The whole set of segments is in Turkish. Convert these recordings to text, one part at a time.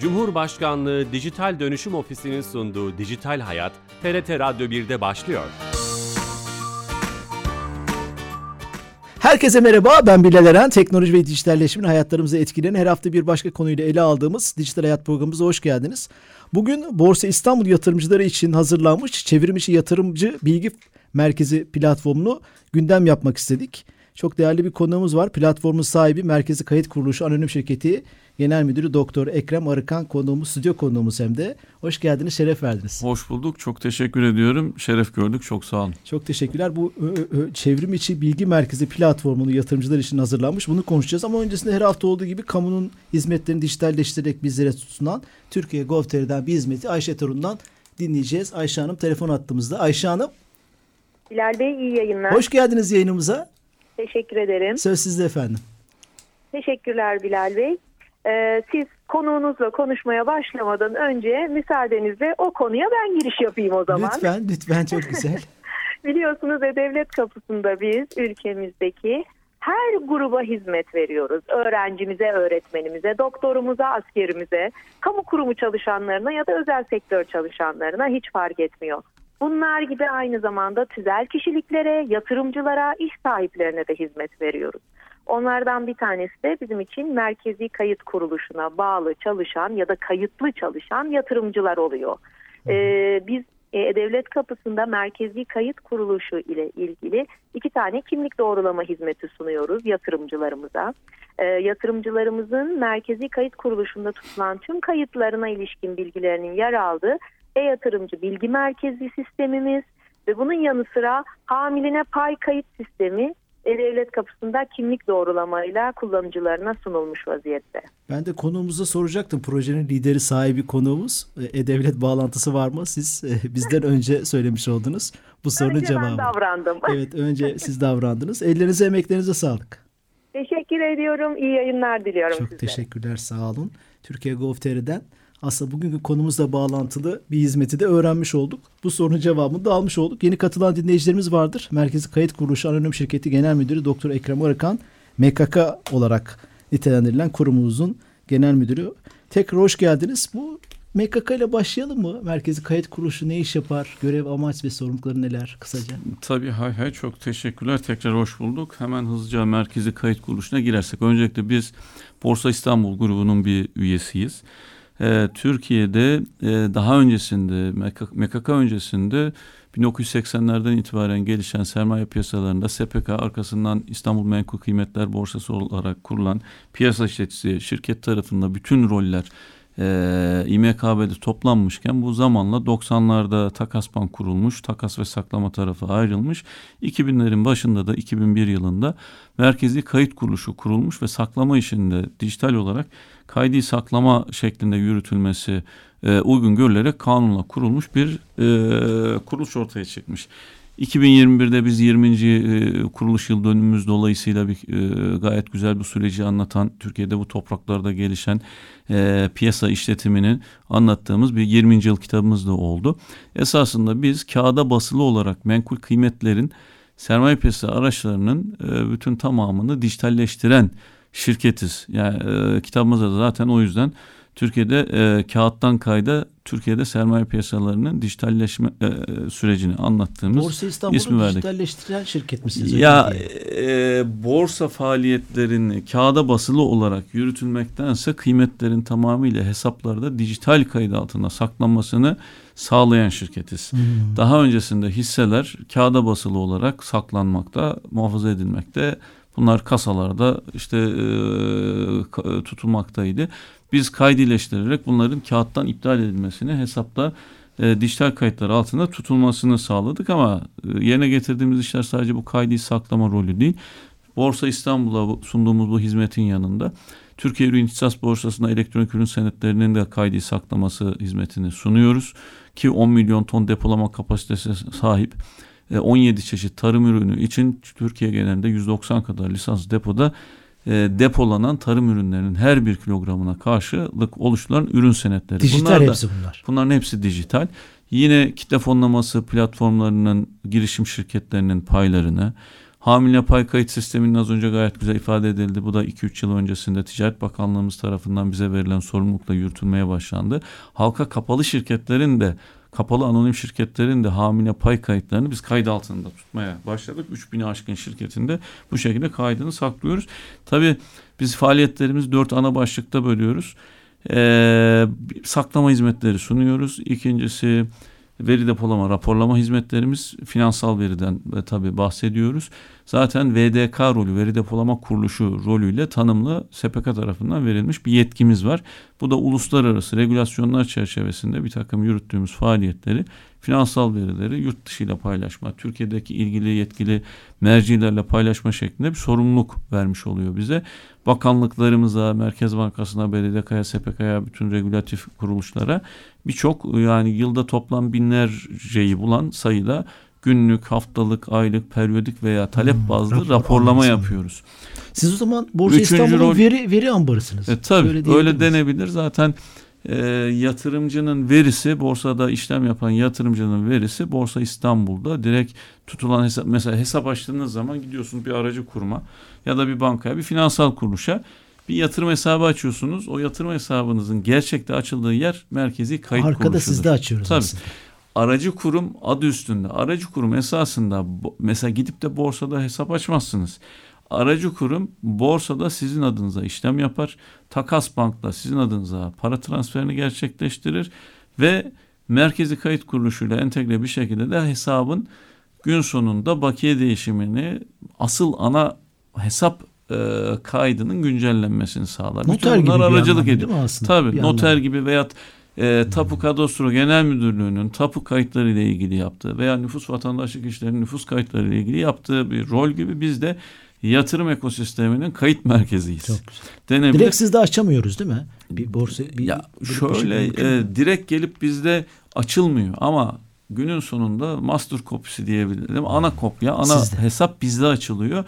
Cumhurbaşkanlığı Dijital Dönüşüm Ofisi'nin sunduğu Dijital Hayat, TRT Radyo 1'de başlıyor. Herkese merhaba, ben Bilal Eren. Teknoloji ve dijitalleşmenin hayatlarımızı etkileyen her hafta bir başka konuyla ele aldığımız Dijital Hayat programımıza hoş geldiniz. Bugün Borsa İstanbul yatırımcıları için hazırlanmış çevrimiçi yatırımcı bilgi merkezi platformunu gündem yapmak istedik. Çok değerli bir konuğumuz var. Platformun sahibi Merkezi Kayıt Kuruluşu Anonim Şirketi Genel Müdürü Doktor Ekrem Arıkan konuğumuz, stüdyo konuğumuz hem de. Hoş geldiniz, şeref verdiniz. Hoş bulduk, çok teşekkür ediyorum. Şeref gördük, çok sağ olun. Çok teşekkürler. Bu ö, ö, çevrim içi bilgi merkezi platformunu yatırımcılar için hazırlanmış. Bunu konuşacağız ama öncesinde her hafta olduğu gibi kamunun hizmetlerini dijitalleştirerek bizlere sunan Türkiye Gov.tr'den bir hizmeti Ayşe Torun'dan dinleyeceğiz. Ayşe Hanım telefon attığımızda. Ayşe Hanım. Bilal Bey iyi yayınlar. Hoş geldiniz yayınımıza. Teşekkür ederim. Söz sizde efendim. Teşekkürler Bilal Bey. Ee, siz konuğunuzla konuşmaya başlamadan önce müsaadenizle o konuya ben giriş yapayım o zaman. Lütfen, lütfen çok güzel. Biliyorsunuz E-Devlet kapısında biz ülkemizdeki her gruba hizmet veriyoruz. Öğrencimize, öğretmenimize, doktorumuza, askerimize, kamu kurumu çalışanlarına ya da özel sektör çalışanlarına hiç fark etmiyor. Bunlar gibi aynı zamanda tüzel kişiliklere, yatırımcılara, iş sahiplerine de hizmet veriyoruz. Onlardan bir tanesi de bizim için merkezi kayıt kuruluşuna bağlı çalışan ya da kayıtlı çalışan yatırımcılar oluyor. Ee, biz e, devlet kapısında merkezi kayıt kuruluşu ile ilgili iki tane kimlik doğrulama hizmeti sunuyoruz yatırımcılarımıza. E, yatırımcılarımızın merkezi kayıt kuruluşunda tutulan tüm kayıtlarına ilişkin bilgilerinin yer aldığı e-yatırımcı bilgi merkezi sistemimiz ve bunun yanı sıra hamiline pay kayıt sistemi e-Devlet kapısında kimlik doğrulamayla kullanıcılarına sunulmuş vaziyette. Ben de konuğumuza soracaktım. Projenin lideri sahibi konuğumuz. E-Devlet bağlantısı var mı? Siz e, bizden önce söylemiş oldunuz. Bu sorunun önce cevabı. ben davrandım. Evet önce siz davrandınız. Ellerinize emeklerinize sağlık. Teşekkür ediyorum. İyi yayınlar diliyorum Çok size. teşekkürler sağ olun. Türkiye Gov.tr'den aslında bugünkü konumuzla bağlantılı bir hizmeti de öğrenmiş olduk. Bu sorunun cevabını da almış olduk. Yeni katılan dinleyicilerimiz vardır. Merkezi Kayıt Kuruluşu Anonim Şirketi Genel Müdürü Doktor Ekrem Arıkan, MKK olarak nitelendirilen kurumumuzun genel müdürü. Tekrar hoş geldiniz. Bu MKK ile başlayalım mı? Merkezi Kayıt Kuruluşu ne iş yapar? Görev, amaç ve sorumlulukları neler kısaca? Tabii hay hay çok teşekkürler. Tekrar hoş bulduk. Hemen hızlıca Merkezi Kayıt Kuruluşu'na girersek. Öncelikle biz Borsa İstanbul grubunun bir üyesiyiz. Ee, Türkiye'de e, daha öncesinde MKK öncesinde 1980'lerden itibaren gelişen sermaye piyasalarında SPK arkasından İstanbul Menkul Kıymetler Borsası olarak kurulan piyasa işleticisi şirket tarafında bütün roller e, İMKB'de toplanmışken bu zamanla 90'larda Takas Bank kurulmuş, takas ve saklama tarafı ayrılmış. 2000'lerin başında da 2001 yılında Merkezi Kayıt Kuruluşu kurulmuş ve saklama işinde dijital olarak kaydi saklama şeklinde yürütülmesi e, uygun görülerek kanunla kurulmuş bir e, kuruluş ortaya çıkmış. 2021'de biz 20. E, kuruluş yıl dönümümüz dolayısıyla bir e, gayet güzel bir süreci anlatan Türkiye'de bu topraklarda gelişen e, piyasa işletiminin anlattığımız bir 20. yıl kitabımız da oldu. Esasında biz kağıda basılı olarak menkul kıymetlerin sermaye piyasası araçlarının bütün tamamını dijitalleştiren şirketiz. Yani kitabımızda da zaten o yüzden Türkiye'de e, kağıttan kayda Türkiye'de sermaye piyasalarının dijitalleşme e, sürecini anlattığımız Borsa ismi verdik. dijitalleştiren şirket misiniz? Ya e, borsa faaliyetlerini kağıda basılı olarak yürütülmektense kıymetlerin tamamıyla hesaplarda dijital kayıt altına saklanmasını sağlayan şirketiz. Hmm. Daha öncesinde hisseler kağıda basılı olarak saklanmakta, muhafaza edilmekte. Bunlar kasalarda işte e, tutulmaktaydı. Biz kaydileştirerek bunların kağıttan iptal edilmesini hesapta e, dijital kayıtlar altında tutulmasını sağladık ama e, yerine getirdiğimiz işler sadece bu kaydı saklama rolü değil. Borsa İstanbul'a sunduğumuz bu hizmetin yanında Türkiye Ürün İhtisas Borsası'na elektronik ürün senetlerinin de kaydı saklaması hizmetini sunuyoruz. Ki 10 milyon ton depolama kapasitesi sahip 17 çeşit tarım ürünü için Türkiye genelinde 190 kadar lisans depoda e, depolanan tarım ürünlerinin her bir kilogramına karşılık oluşturulan ürün senetleri. Dijital bunlar da, hepsi bunlar. Bunların hepsi dijital. Yine kitle fonlaması platformlarının girişim şirketlerinin paylarını, Hamile pay kayıt sisteminin az önce gayet güzel ifade edildi. Bu da 2-3 yıl öncesinde Ticaret Bakanlığımız tarafından bize verilen sorumlulukla yürütülmeye başlandı. Halka kapalı şirketlerin de kapalı anonim şirketlerin de hamile pay kayıtlarını biz kayıt altında tutmaya başladık. 3000'i aşkın şirketinde bu şekilde kaydını saklıyoruz. Tabii biz faaliyetlerimizi dört ana başlıkta bölüyoruz. Ee, saklama hizmetleri sunuyoruz. İkincisi veri depolama, raporlama hizmetlerimiz finansal veriden ve tabii bahsediyoruz. Zaten VDK rolü, veri depolama kuruluşu rolüyle tanımlı SPK tarafından verilmiş bir yetkimiz var. Bu da uluslararası regülasyonlar çerçevesinde bir takım yürüttüğümüz faaliyetleri, finansal verileri yurt dışıyla paylaşma, Türkiye'deki ilgili yetkili mercilerle paylaşma şeklinde bir sorumluluk vermiş oluyor bize. Bakanlıklarımıza, Merkez Bankası'na, BDDK'ya, SPK'ya, bütün regülatif kuruluşlara birçok yani yılda toplam binlerceyi bulan sayıda günlük, haftalık, aylık, periyodik veya talep Hmm, bazlı rapor raporlama yapıyoruz. Siz o zaman Borsa Üçüncü İstanbul'un rol- veri veri ambarısınız. E, tabii öyle, miyiz? denebilir. Zaten e, yatırımcının verisi, borsada işlem yapan yatırımcının verisi Borsa İstanbul'da direkt tutulan hesap. Mesela hesap açtığınız zaman gidiyorsunuz bir aracı kurma ya da bir bankaya, bir finansal kuruluşa bir yatırım hesabı açıyorsunuz. O yatırım hesabınızın gerçekte açıldığı yer merkezi kayıt Arkada kuruluşudur. sizde açıyoruz Tabii. aslında. Aracı kurum adı üstünde. Aracı kurum esasında mesela gidip de borsada hesap açmazsınız. Aracı kurum borsada sizin adınıza işlem yapar. Takas Bank'la sizin adınıza para transferini gerçekleştirir ve merkezi kayıt kuruluşuyla entegre bir şekilde de hesabın gün sonunda bakiye değişimini asıl ana hesap e, kaydının güncellenmesini sağlar. Noter Bütün gibi bunlar bir aracılık ediyor. Tabii Bir noter anlamda. gibi veyahut e, Tapu Kadastro Genel Müdürlüğü'nün tapu kayıtları ile ilgili yaptığı veya nüfus vatandaşlık işlerinin nüfus kayıtları ile ilgili yaptığı bir rol gibi biz de yatırım ekosisteminin kayıt merkeziyiz. Çok güzel. Denebilir. Direkt sizde açamıyoruz değil mi? Bir borsa bir, ya böyle bir şöyle şey e, direkt gelip bizde açılmıyor ama günün sonunda master kopisi diyebilirim. Ana kopya, ana Sizde. hesap bizde açılıyor.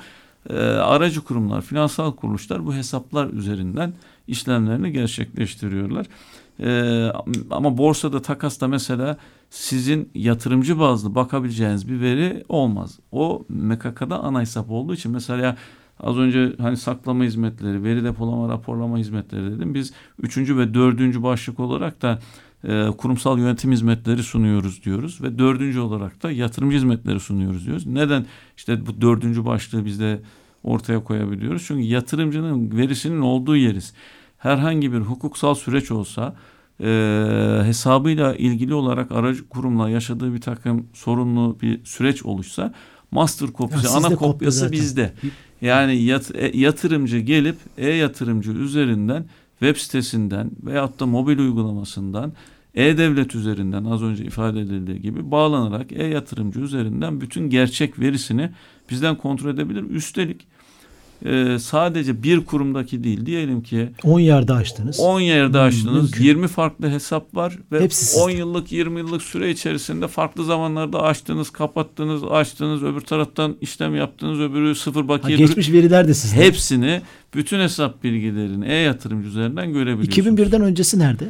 E, aracı kurumlar, finansal kuruluşlar bu hesaplar üzerinden işlemlerini gerçekleştiriyorlar. E, ama borsada takasta mesela sizin yatırımcı bazlı bakabileceğiniz bir veri olmaz. O MKK'da ana hesap olduğu için mesela az önce hani saklama hizmetleri, veri depolama, raporlama hizmetleri dedim. Biz üçüncü ve dördüncü başlık olarak da e, kurumsal yönetim hizmetleri sunuyoruz diyoruz ve dördüncü olarak da yatırımcı hizmetleri sunuyoruz diyoruz. Neden işte bu dördüncü başlığı biz de ortaya koyabiliyoruz? Çünkü yatırımcının verisinin olduğu yeriz. Herhangi bir hukuksal süreç olsa e, hesabıyla ilgili olarak aracı kurumla yaşadığı bir takım sorunlu bir süreç oluşsa master kopyası, Ya ana kopya kopyası zaten. bizde. Yani yat, e, yatırımcı gelip e-yatırımcı üzerinden web sitesinden veyahut da mobil uygulamasından e-devlet üzerinden az önce ifade edildiği gibi bağlanarak e-yatırımcı üzerinden bütün gerçek verisini bizden kontrol edebilir. Üstelik e, sadece bir kurumdaki değil diyelim ki 10 yerde açtınız. 10 yerde Hmm, açtınız. mümkün. 20 farklı hesap var ve Hepsi sizde. 10 yıllık 20 yıllık süre içerisinde farklı zamanlarda açtınız, kapattınız, açtınız, öbür taraftan işlem yaptınız, öbürü sıfır Ha, bakiye geçmiş veriler de sizde. hepsini bütün hesap bilgilerini e-yatırımcı üzerinden görebiliyorsunuz. 2001'den öncesi nerede?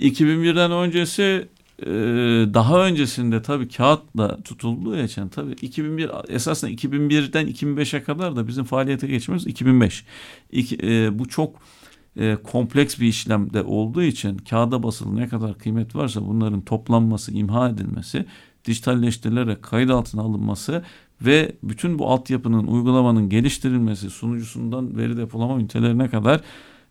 2001'den öncesi e, daha öncesinde tabii kağıtla tutulduğu için tabii 2001 esasında 2001'den 2005'e kadar da bizim faaliyete geçmemiz 2005. İki, e, bu çok e, kompleks bir işlemde olduğu için kağıda basılı ne kadar kıymet varsa bunların toplanması, imha edilmesi, dijitalleştirilerek kayıt altına alınması ve bütün bu altyapının uygulamanın geliştirilmesi, sunucusundan veri depolama ünitelerine kadar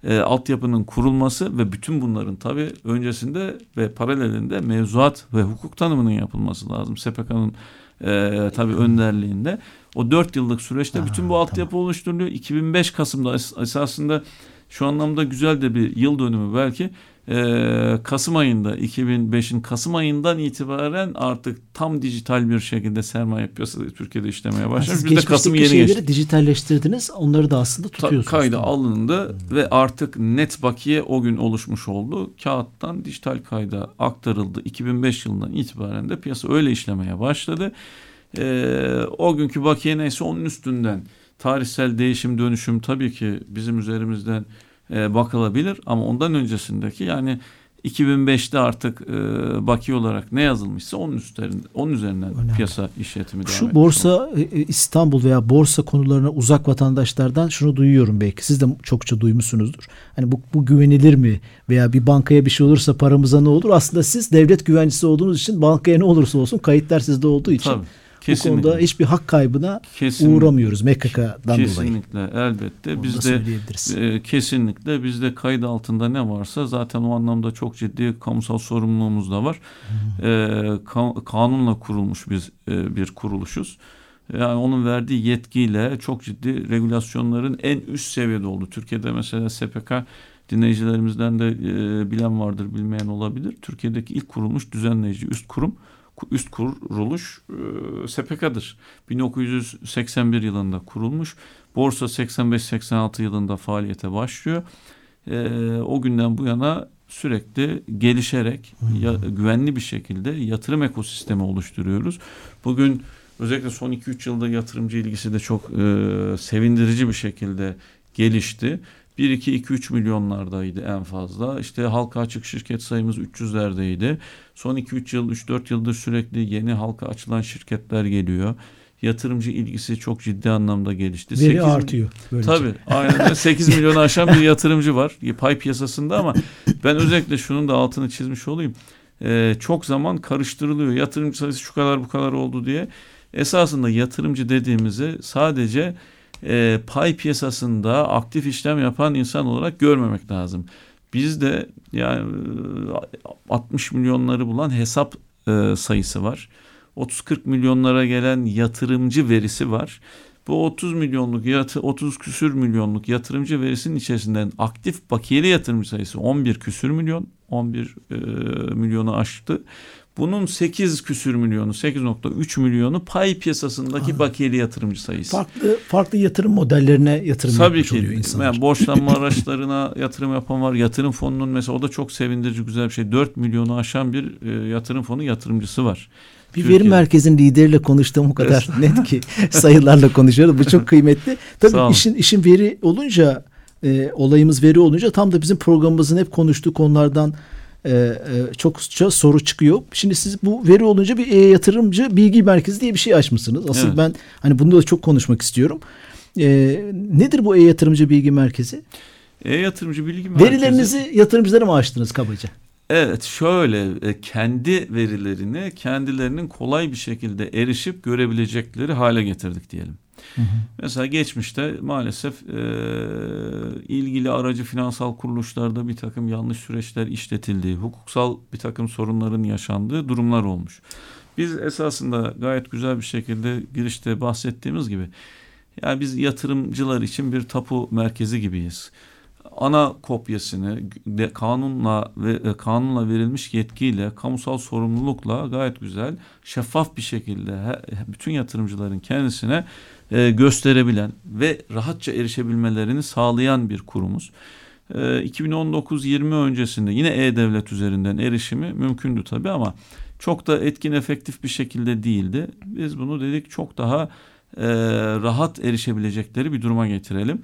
e, altyapının kurulması ve bütün bunların tabii öncesinde ve paralelinde mevzuat ve hukuk tanımının yapılması lazım. SPK'nın e, tabii önderliğinde. O dört yıllık süreçte Ha, bütün bu altyapı oluşturuluyor. 2005 Kasım'da es- esasında şu anlamda güzel de bir yıl dönümü belki. E, Kasım ayında 2005'in Kasım ayından itibaren artık tam dijital bir şekilde sermaye piyasası Türkiye'de işlemeye Ha, başlamış. Siz Biz de Kasım yeni şeyleri geçti. dijitalleştirdiniz. Onları da aslında Ta- tutuyorsunuz. kayda Tamam. alındı ve artık net bakiye o gün oluşmuş oldu. Kağıttan dijital kayda aktarıldı. 2005 yılından itibaren de piyasa öyle işlemeye başladı. Ee, o günkü bakiye neyse onun üstünden tarihsel değişim dönüşüm tabii ki bizim üzerimizden e, bakılabilir ama ondan öncesindeki yani 2005'te artık e, baki olarak ne yazılmışsa onun üzerinde onun üzerinden Önemli. piyasa işletimi devam Şu borsa e, e, İstanbul veya borsa konularına uzak vatandaşlardan şunu duyuyorum belki. Siz de çokça duymuşsunuzdur. Hani bu, bu güvenilir mi? Veya bir bankaya bir şey olursa paramıza ne olur? Aslında siz devlet güvencesi olduğunuz için bankaya ne olursa olsun kayıtlar sizde olduğu için Tabii, bu kesinlikle. konuda hiçbir hak kaybına Kesinlikle. uğramıyoruz MKK'dan dolayı. Kesinlikle elbette. Bizde e, kesinlikle bizde kayıt altında ne varsa zaten o anlamda çok ciddi kamusal sorumluluğumuz da var. E, ka- kanunla kurulmuş biz e, bir kuruluşuz. Yani onun verdiği yetkiyle çok ciddi regülasyonların en üst seviyede oldu. Türkiye'de mesela SPK dinleyicilerimizden de e, bilen vardır, bilmeyen olabilir. Türkiye'deki ilk kurulmuş düzenleyici üst kurum üst kuruluş e, SPK'dır. 1981 yılında kurulmuş. Borsa 85-86 yılında faaliyete başlıyor. E, o günden bu yana sürekli gelişerek ya, güvenli bir şekilde yatırım ekosistemi oluşturuyoruz. Bugün özellikle son 2-3 yılda yatırımcı ilgisi de çok e, sevindirici bir şekilde gelişti. 1-2-2-3 milyonlardaydı en fazla. İşte halka açık şirket sayımız 300'lerdeydi. Son 2-3 yıl, 3-4 yıldır sürekli yeni halka açılan şirketler geliyor. Yatırımcı ilgisi çok ciddi anlamda gelişti. Veri 8 artıyor. Böylece. Tabii. Aynen öyle. 8 milyonu aşan bir yatırımcı var pay piyasasında ama ben özellikle şunun da altını çizmiş olayım. Ee, çok zaman karıştırılıyor. Yatırımcı sayısı şu kadar bu kadar oldu diye. Esasında yatırımcı dediğimizi sadece e, pay piyasasında aktif işlem yapan insan olarak görmemek lazım. Bizde yani e, 60 milyonları bulan hesap e, sayısı var. 30-40 milyonlara gelen yatırımcı verisi var. Bu 30 milyonluk yatı 30 küsür milyonluk yatırımcı verisinin içerisinden aktif bakiyeli yatırımcı sayısı 11 küsür milyon 11 e, milyonu aştı. Bunun 8 küsür milyonu 8.3 milyonu pay piyasasındaki bakiyeli yatırımcı sayısı. Farklı farklı yatırım modellerine yatırım Tabii ki. oluyor insanlar. Yani borçlanma araçlarına yatırım yapan var. Yatırım fonunun mesela o da çok sevindirici güzel bir şey. 4 milyonu aşan bir e, yatırım fonu yatırımcısı var. Bir Türkiye'de. veri merkezinin lideriyle konuştuğum o kadar net ki sayılarla konuşuyoruz. Bu çok kıymetli. Tabii işin işin veri olunca e, olayımız veri olunca tam da bizim programımızın hep konuştuğu konulardan e, e, çokça soru çıkıyor. Şimdi siz bu veri olunca bir e, yatırımcı bilgi merkezi diye bir şey açmışsınız. Asıl Evet. ben hani bunu da çok konuşmak istiyorum. E, nedir bu e-yatırımcı bilgi merkezi? E-yatırımcı bilgi merkezi. Verilerinizi yatırımcılara mı açtınız kabaca? Evet şöyle kendi verilerini kendilerinin kolay bir şekilde erişip görebilecekleri hale getirdik diyelim. Mesela geçmişte maalesef e, ilgili aracı finansal kuruluşlarda bir takım yanlış süreçler işletildiği, hukuksal bir takım sorunların yaşandığı durumlar olmuş. Biz esasında gayet güzel bir şekilde girişte bahsettiğimiz gibi yani biz yatırımcılar için bir tapu merkezi gibiyiz. Ana kopyasını de, kanunla ve e, kanunla verilmiş yetkiyle, kamusal sorumlulukla gayet güzel, şeffaf bir şekilde bütün yatırımcıların kendisine e, gösterebilen ve rahatça erişebilmelerini sağlayan bir kurumuz. E, 2019-20 öncesinde yine e-devlet üzerinden erişimi mümkündü tabii ama çok da etkin efektif bir şekilde değildi. Biz bunu dedik çok daha e, rahat erişebilecekleri bir duruma getirelim.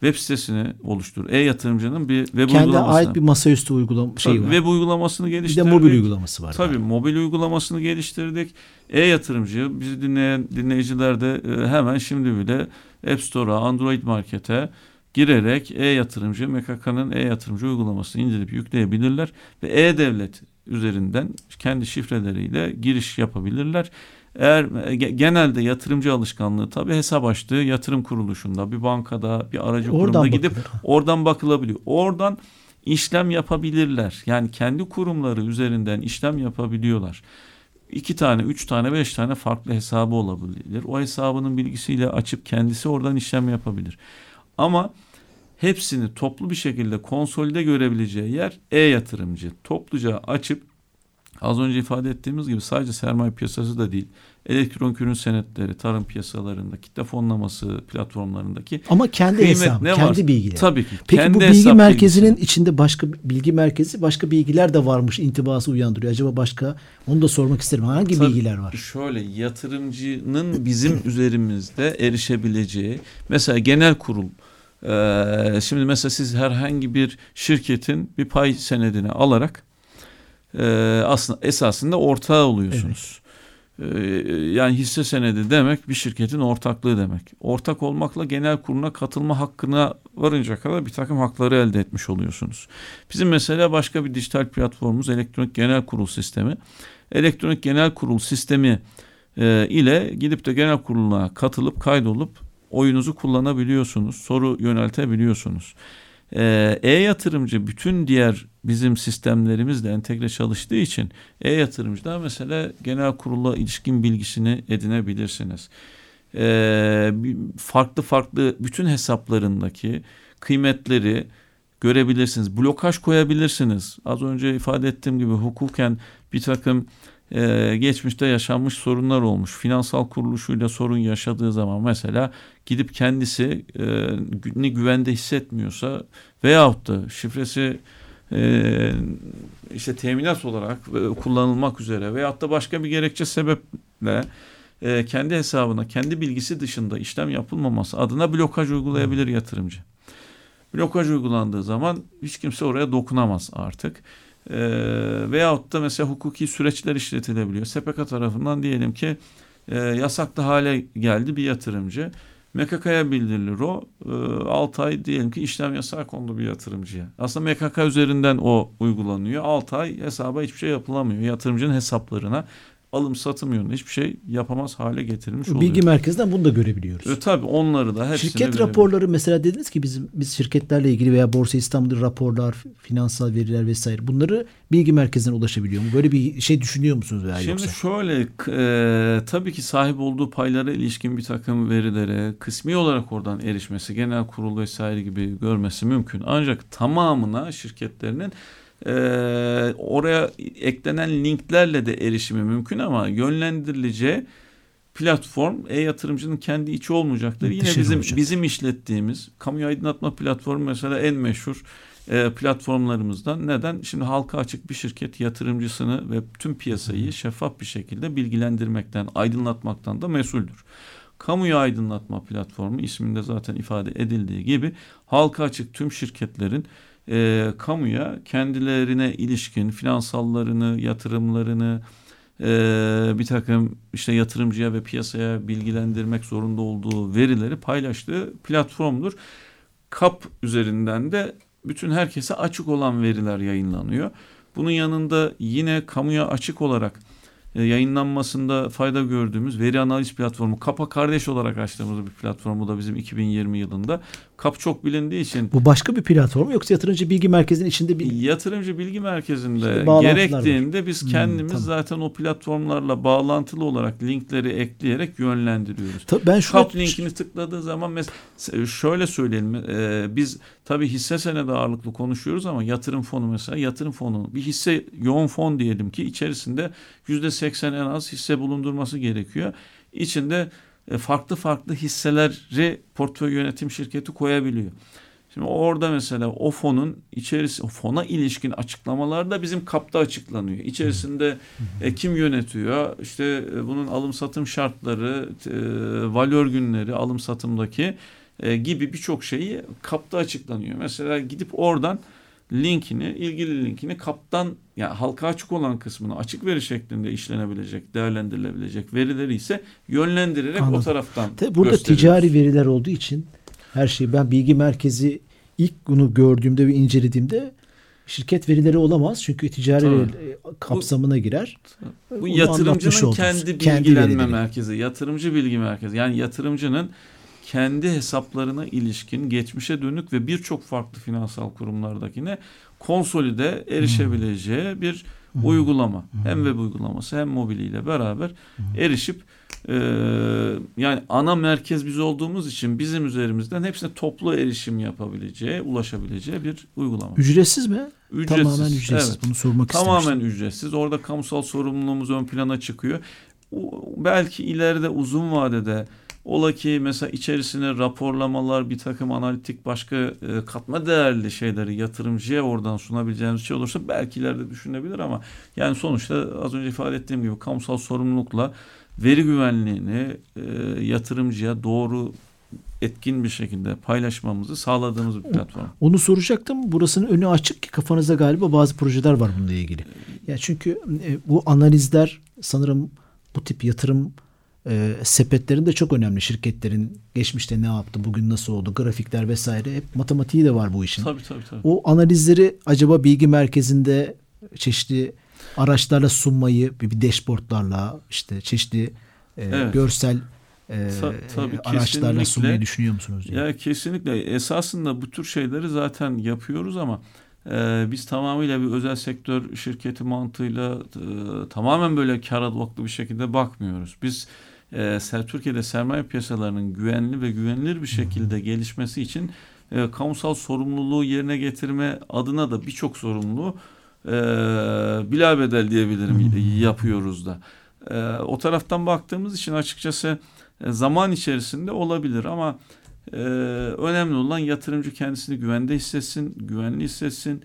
Web sitesini oluştur. E-yatırımcının bir web Kendi uygulaması. ait bir masaüstü uygulama şey var. Web uygulamasını Bir de geliştirdik. mobil uygulaması var. Tabii mobil uygulamasını geliştirdik. E-yatırımcı bizi dinleyen dinleyiciler de e, hemen şimdi bile App Store'a, Android Market'e girerek e-yatırımcı, MKK'nın e-yatırımcı uygulamasını indirip yükleyebilirler ve e-devlet üzerinden kendi şifreleriyle giriş yapabilirler. Eğer e, ge- genelde yatırımcı alışkanlığı tabii hesap açtığı yatırım kuruluşunda, bir bankada, bir aracı kurumda Oradan gidip bakılır. Oradan bakılabiliyor. Oradan işlem yapabilirler. Yani kendi kurumları üzerinden işlem yapabiliyorlar. İki tane, üç tane, beş tane farklı hesabı olabilir. O hesabının bilgisiyle açıp kendisi oradan işlem yapabilir. Ama hepsini toplu bir şekilde konsolide görebileceği yer e-yatırımcı. Topluca açıp az önce ifade ettiğimiz gibi sadece sermaye piyasası da değil, elektronik ürün senetleri, tarım piyasalarında, kitle fonlaması platformlarındaki Ama kendi hesabı, ne kendi varsa- bilgileri. Tabii ki. Peki kendi bu bilgi merkezinin bilgisi. içinde başka bilgi merkezi, başka bilgiler de varmış intibası uyandırıyor. Acaba başka? Onu da sormak isterim. Hangi Tabii. bilgiler var? Şöyle yatırımcının bizim üzerimizde erişebileceği mesela genel kurul eee, şimdi mesela siz herhangi bir şirketin bir pay senedini alarak e, aslında esasında ortağı oluyorsunuz. E, yani hisse senedi demek bir şirketin ortaklığı demek. Ortak olmakla genel kuruluna katılma hakkına varınca kadar bir takım hakları elde etmiş oluyorsunuz. Bizim mesela başka bir dijital platformumuz elektronik genel kurul sistemi. Elektronik genel kurul sistemi e, ile gidip de genel kuruluna katılıp kaydolup oyunuzu kullanabiliyorsunuz. Soru yöneltebiliyorsunuz. Ee, e-yatırımcı bütün diğer bizim sistemlerimizle entegre çalıştığı için e-yatırımcıda mesela genel kurulla ilişkin bilgisini edinebilirsiniz. Ee, farklı farklı bütün hesaplarındaki kıymetleri görebilirsiniz. Blokaj koyabilirsiniz. Az önce ifade ettiğim gibi hukuken bir takım e, geçmişte yaşanmış sorunlar olmuş. Finansal kuruluşuyla sorun yaşadığı zaman mesela gidip kendisi e, güvende hissetmiyorsa veyahut da şifresi e, işte teminat olarak e, kullanılmak üzere veyahut da başka bir gerekçe sebeple e, kendi hesabına kendi bilgisi dışında işlem yapılmaması adına blokaj uygulayabilir yatırımcı. Blokaj uygulandığı zaman hiç kimse oraya dokunamaz artık. E, veyahut da mesela hukuki süreçler işletilebiliyor. SPK tarafından diyelim ki e, yasaklı hale geldi bir yatırımcı. MKK'ya bildirilir o. E, 6 ay diyelim ki işlem yasağı kondu bir yatırımcıya. Aslında MKK üzerinden o uygulanıyor. 6 ay hesaba hiçbir şey yapılamıyor. Yatırımcının hesaplarına alım satım yönünde hiçbir şey yapamaz hale getirilmiş oluyor. Bilgi merkezinden bunu da görebiliyoruz. E, tabii onları da hepsini Şirket raporları mesela dediniz ki bizim biz şirketlerle ilgili veya Borsa İstanbul'da raporlar, finansal veriler vesaire bunları bilgi merkezine ulaşabiliyor mu? Böyle bir şey düşünüyor musunuz veya Şimdi yoksa? şöyle e, tabii ki sahip olduğu paylara ilişkin bir takım verilere kısmi olarak oradan erişmesi, genel kurul vesaire gibi görmesi mümkün. Ancak tamamına şirketlerinin e, oraya eklenen linklerle de erişimi mümkün ama yönlendirileceği platform e-yatırımcının kendi içi olmayacaktır. Yine Dışarı bizim olacak. bizim işlettiğimiz kamu aydınlatma platformu mesela en meşhur e, platformlarımızdan. Neden? Şimdi halka açık bir şirket yatırımcısını ve tüm piyasayı şeffaf bir şekilde bilgilendirmekten, aydınlatmaktan da mesuldür. Kamuya aydınlatma platformu isminde zaten ifade edildiği gibi halka açık tüm şirketlerin e, kamuya kendilerine ilişkin finansallarını, yatırımlarını e, bir takım işte yatırımcıya ve piyasaya bilgilendirmek zorunda olduğu verileri paylaştığı platformdur. KAP üzerinden de bütün herkese açık olan veriler yayınlanıyor. Bunun yanında yine kamuya açık olarak yayınlanmasında fayda gördüğümüz veri analiz platformu KAP'a kardeş olarak açtığımız bir platformu da bizim 2020 yılında. KAP çok bilindiği için Bu başka bir platform yoksa yatırımcı bilgi merkezinin içinde bir yatırımcı bilgi merkezinde İşte bağlantılar gerektiğinde biz Hmm, kendimiz tamam. zaten o platformlarla bağlantılı olarak linkleri ekleyerek yönlendiriyoruz. Tabii ben şuna Kap linkini tıkladığı zaman mes- şöyle söyleyelim e, biz tabii hisse senedi ağırlıklı konuşuyoruz ama yatırım fonu mesela yatırım fonu bir hisse yoğun fon diyelim ki içerisinde yüzde seksen en az hisse bulundurması gerekiyor. İçinde e, farklı farklı hisseleri portföy yönetim şirketi koyabiliyor. Şimdi orada mesela o fonun içerisi o fona ilişkin açıklamalar da bizim kapta açıklanıyor. İçerisinde e, kim yönetiyor? İşte e, bunun alım satım şartları, e, valör günleri, alım satımdaki e, gibi birçok şeyi kapta açıklanıyor. Mesela gidip oradan linkini, ilgili linkini kaptan yani halka açık olan kısmını açık veri şeklinde işlenebilecek, değerlendirilebilecek verileri ise yönlendirerek Anladım. o taraftan Tabii burada ticari veriler olduğu için her şey ben bilgi merkezi ilk bunu gördüğümde ve incelediğimde şirket verileri olamaz çünkü ticari Tabii. veri kapsamına girer. Bu yatırımcının kendi Kendi bilgilenme merkezi, yatırımcı bilgi merkezi. Yani yatırımcının kendi hesaplarına ilişkin geçmişe dönük ve birçok farklı finansal kurumlardakine konsolide erişebileceği bir uygulama. Hem web uygulaması hem mobiliyle beraber erişip e, yani ana merkez biz olduğumuz için bizim üzerimizden hepsine toplu erişim yapabileceği, ulaşabileceği bir uygulama. Ücretsiz mi? Ücretsiz. Tamamen ücretsiz. Evet. Bunu sormak Tamamen istemiştim. ücretsiz. Orada kamusal sorumluluğumuz ön plana çıkıyor. O- Belki ileride uzun vadede ola ki mesela içerisine raporlamalar, bir takım analitik başka e, katma değerli şeyleri yatırımcıya oradan sunabileceğimiz şey olursa belki ileride düşünebilir ama yani sonuçta az önce ifade ettiğim gibi kamusal sorumlulukla veri güvenliğini e, yatırımcıya doğru etkin bir şekilde paylaşmamızı sağladığımız bir platform. Onu soracaktım. Burasının önü açık ki kafanızda galiba bazı projeler var bununla ilgili. Ya çünkü e, bu analizler sanırım bu tip yatırım e, sepetlerinde çok önemli. Şirketlerin geçmişte ne yaptı, bugün nasıl oldu, grafikler vesaire hep matematiği de var bu işin. Tabii tabii tabii. O analizleri acaba bilgi merkezinde çeşitli araçlarla sunmayı, bir, bir dashboardlarla işte çeşitli e, Evet. görsel e, Ta- tabii, araçlarla sunmayı düşünüyor musunuz? diye. Ya kesinlikle esasında bu tür şeyleri zaten yapıyoruz ama e, biz tamamıyla bir özel sektör şirketi mantığıyla e, tamamen böyle kar odaklı bir şekilde bakmıyoruz. Biz e, Türkiye'de sermaye piyasalarının güvenli ve güvenilir bir şekilde gelişmesi için e, kamusal sorumluluğu yerine getirme adına da birçok sorumluluğu e, bilabedel diyebilirim yapıyoruz da. E, o taraftan baktığımız için açıkçası e, zaman içerisinde olabilir ama e, önemli olan yatırımcı kendisini güvende hissetsin, güvenli hissetsin.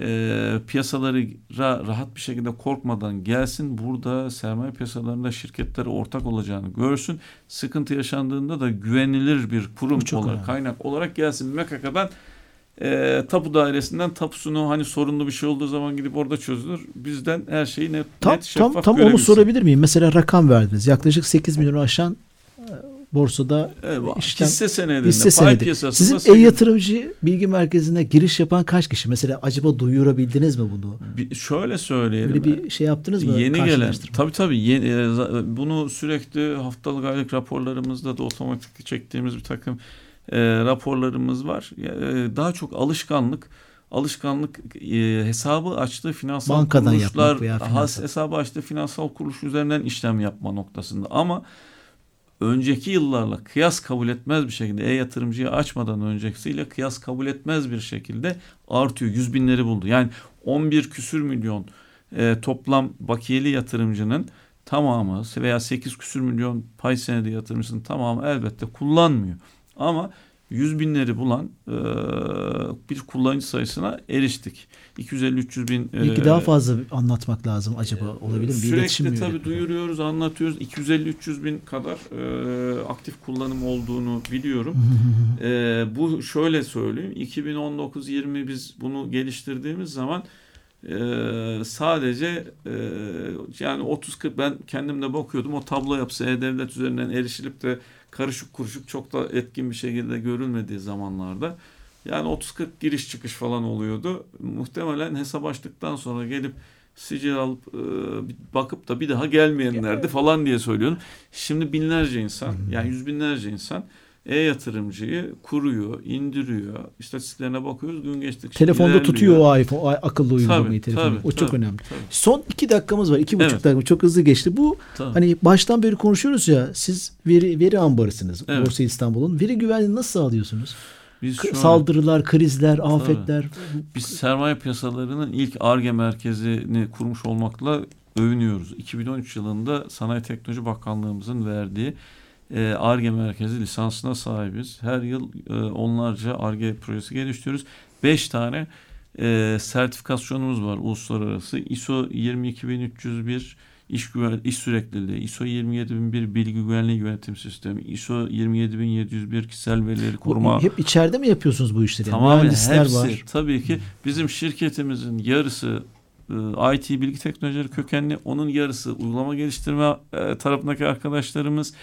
E, piyasaları ra- rahat bir şekilde korkmadan gelsin. Burada sermaye piyasalarında şirketlere ortak olacağını görsün. Sıkıntı yaşandığında da güvenilir bir kurum olarak, önemli. kaynak olarak gelsin. MKK'dan e, tapu dairesinden tapusunu hani sorunlu bir şey olduğu zaman gidip orada çözülür. Bizden her şeyi net, Tam net şeffaf tam tam onu sorabilir miyim? Mesela rakam verdiniz. Yaklaşık 8 milyonu aşan borsada Evet, işlem- hisse senedinde, hisse senedi. Sizin e-yatırımcı bilgi merkezine giriş yapan kaç kişi? Mesela acaba duyurabildiniz mi bunu? Bir- şöyle söyleyelim. Böyle bir şey yaptınız mı? Yeni gelen tabii tabii yeni, e, bunu sürekli haftalık aylık raporlarımızda da otomatik çektiğimiz bir takım e, raporlarımız var. E, daha çok alışkanlık alışkanlık e, hesabı açtığı finansal Bankadan kuruluşlar veya finansal. hesabı açtığı finansal kuruluş üzerinden işlem yapma noktasında ama önceki yıllarla kıyas kabul etmez bir şekilde e-yatırımcıyı açmadan öncesiyle kıyas kabul etmez bir şekilde artıyor. Yüz binleri buldu. Yani 11 küsür milyon e, toplam bakiyeli yatırımcının tamamı veya 8 küsür milyon pay senedi yatırımcısının tamamı elbette kullanmıyor. Ama yüz binleri bulan e, bir kullanıcı sayısına eriştik. 250-300 bin. e, Belki daha fazla anlatmak lazım acaba olabilir mi? Bir Sürekli mi tabii yürütmek? duyuruyoruz, anlatıyoruz. 250-300 bin kadar e, aktif kullanım olduğunu biliyorum. e, bu şöyle söyleyeyim. 2019-20 biz bunu geliştirdiğimiz zaman e, sadece e, yani 30-40 ben kendim de bakıyordum. O tablo yapısı E-Devlet üzerinden erişilip de karışık kuruşuk çok da etkin bir şekilde görülmediği zamanlarda yani 30-40 giriş çıkış falan oluyordu. Muhtemelen hesap açtıktan sonra gelip sicil alıp e, bakıp da bir daha gelmeyenlerdi falan diye söylüyorum. Şimdi binlerce insan yani yüz binlerce insan e-yatırımcıyı kuruyor, indiriyor. İstatistiklerine bakıyoruz gün geçtikçe Telefonda ilerliyor. tutuyor o iPhone, o akıllı uygulamayı Tabii, telefonu. tabii, o çok tabii, önemli. tabii, Son iki dakikamız var. iki buçuk Evet. dakika. Çok hızlı geçti. Bu tabii. hani baştan beri konuşuyoruz ya. Siz veri veri ambarısınız. Evet. Borsa İstanbul'un. Veri güvenliğini nasıl sağlıyorsunuz? Biz şu an- Saldırılar, krizler, afetler. Biz sermaye piyasalarının ilk ARGE merkezini kurmuş olmakla övünüyoruz. 2013 yılında Sanayi Teknoloji Bakanlığımızın verdiği ARGE merkezi lisansına sahibiz. Her yıl e, onlarca ARGE projesi geliştiriyoruz. 5 tane e, sertifikasyonumuz var uluslararası. ISO 22301 iş güven iş sürekliliği, ISO 27001 bilgi güvenliği yönetim sistemi, ISO 27701 kişisel verileri koruma. Hep içeride mi yapıyorsunuz bu işleri? Yani Tamamen Mühendisler hepsi var. tabii ki bizim şirketimizin yarısı e, IT bilgi teknolojileri kökenli onun yarısı uygulama geliştirme e, tarafındaki arkadaşlarımız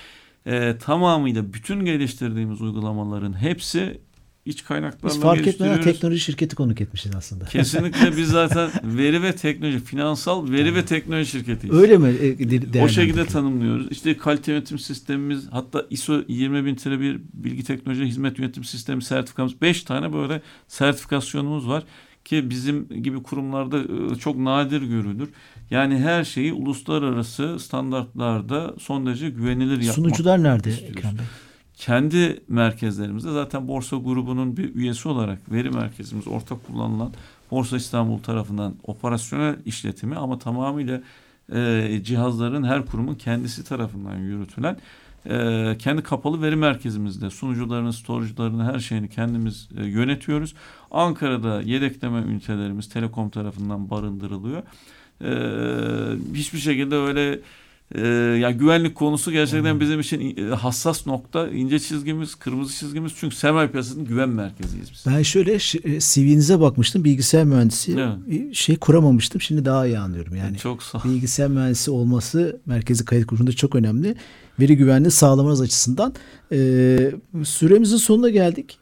e, tamamıyla bütün geliştirdiğimiz uygulamaların hepsi iç kaynaklarla Biz fark etmeden teknoloji şirketi konuk etmişiz aslında. Kesinlikle biz zaten veri ve teknoloji, finansal veri ve teknoloji şirketiyiz. Öyle mi? e, O şekilde tanımlıyoruz. İşte kalite yönetim sistemimiz hatta ISO 20001 bilgi teknoloji hizmet yönetim sistemi sertifikamız 5 tane böyle sertifikasyonumuz var ki bizim gibi kurumlarda e, çok nadir görülür. Yani her şeyi uluslararası standartlarda son derece güvenilir yapmak. Sunucular nerede istiyoruz. Ekrem Bey? Kendi merkezlerimizde zaten Borsa grubunun bir üyesi olarak veri merkezimiz ortak kullanılan Borsa İstanbul tarafından operasyonel işletimi ama tamamıyla e, cihazların her kurumun kendisi tarafından yürütülen e, kendi kapalı veri merkezimizde sunucularını, storage'larını her şeyini kendimiz e, yönetiyoruz. Ankara'da yedekleme ünitelerimiz Telekom tarafından barındırılıyor. E, hiçbir şekilde öyle e, yani güvenlik konusu gerçekten bizim için e, hassas nokta, ince çizgimiz, kırmızı çizgimiz. Çünkü sermaye piyasasının güven merkeziyiz biz. Ben şöyle e, CV'nize bakmıştım bilgisayar mühendisi Evet. Şey kuramamıştım şimdi daha iyi anlıyorum yani. Çok sağ Bilgisayar mühendisi olması merkezi kayıt kurulunda çok önemli. Veri güvenliği sağlamanız açısından. E, süremizin sonuna geldik.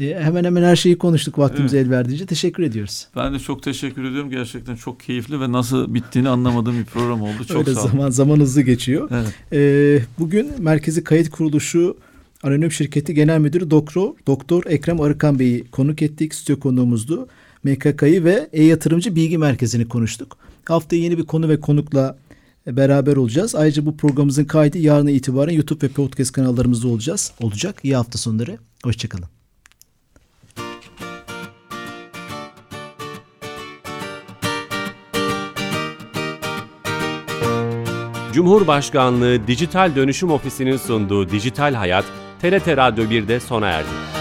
E, hemen hemen her şeyi konuştuk vaktimiz el verdiğince. Teşekkür ediyoruz. Ben de çok teşekkür ediyorum. Gerçekten çok keyifli ve nasıl bittiğini anlamadığım bir program oldu. Çok Öyle sağ olun. zaman zaman hızlı geçiyor. Evet. Ee, bugün Merkezi Kayıt Kuruluşu Anonim Şirketi Genel Müdürü Doktor Doktor Ekrem Arıkan Bey'i konuk ettik. Stüdyo konuğumuzdu. MKK'yı ve E-Yatırımcı Bilgi Merkezi'ni konuştuk. Haftaya yeni bir konu ve konukla beraber olacağız. Ayrıca bu programımızın kaydı yarın itibaren YouTube ve podcast kanallarımızda olacağız. Olacak. İyi hafta sonları. Hoşçakalın. Cumhurbaşkanlığı Dijital Dönüşüm Ofisi'nin sunduğu Dijital Hayat, TRT Radyo 1'de sona erdi.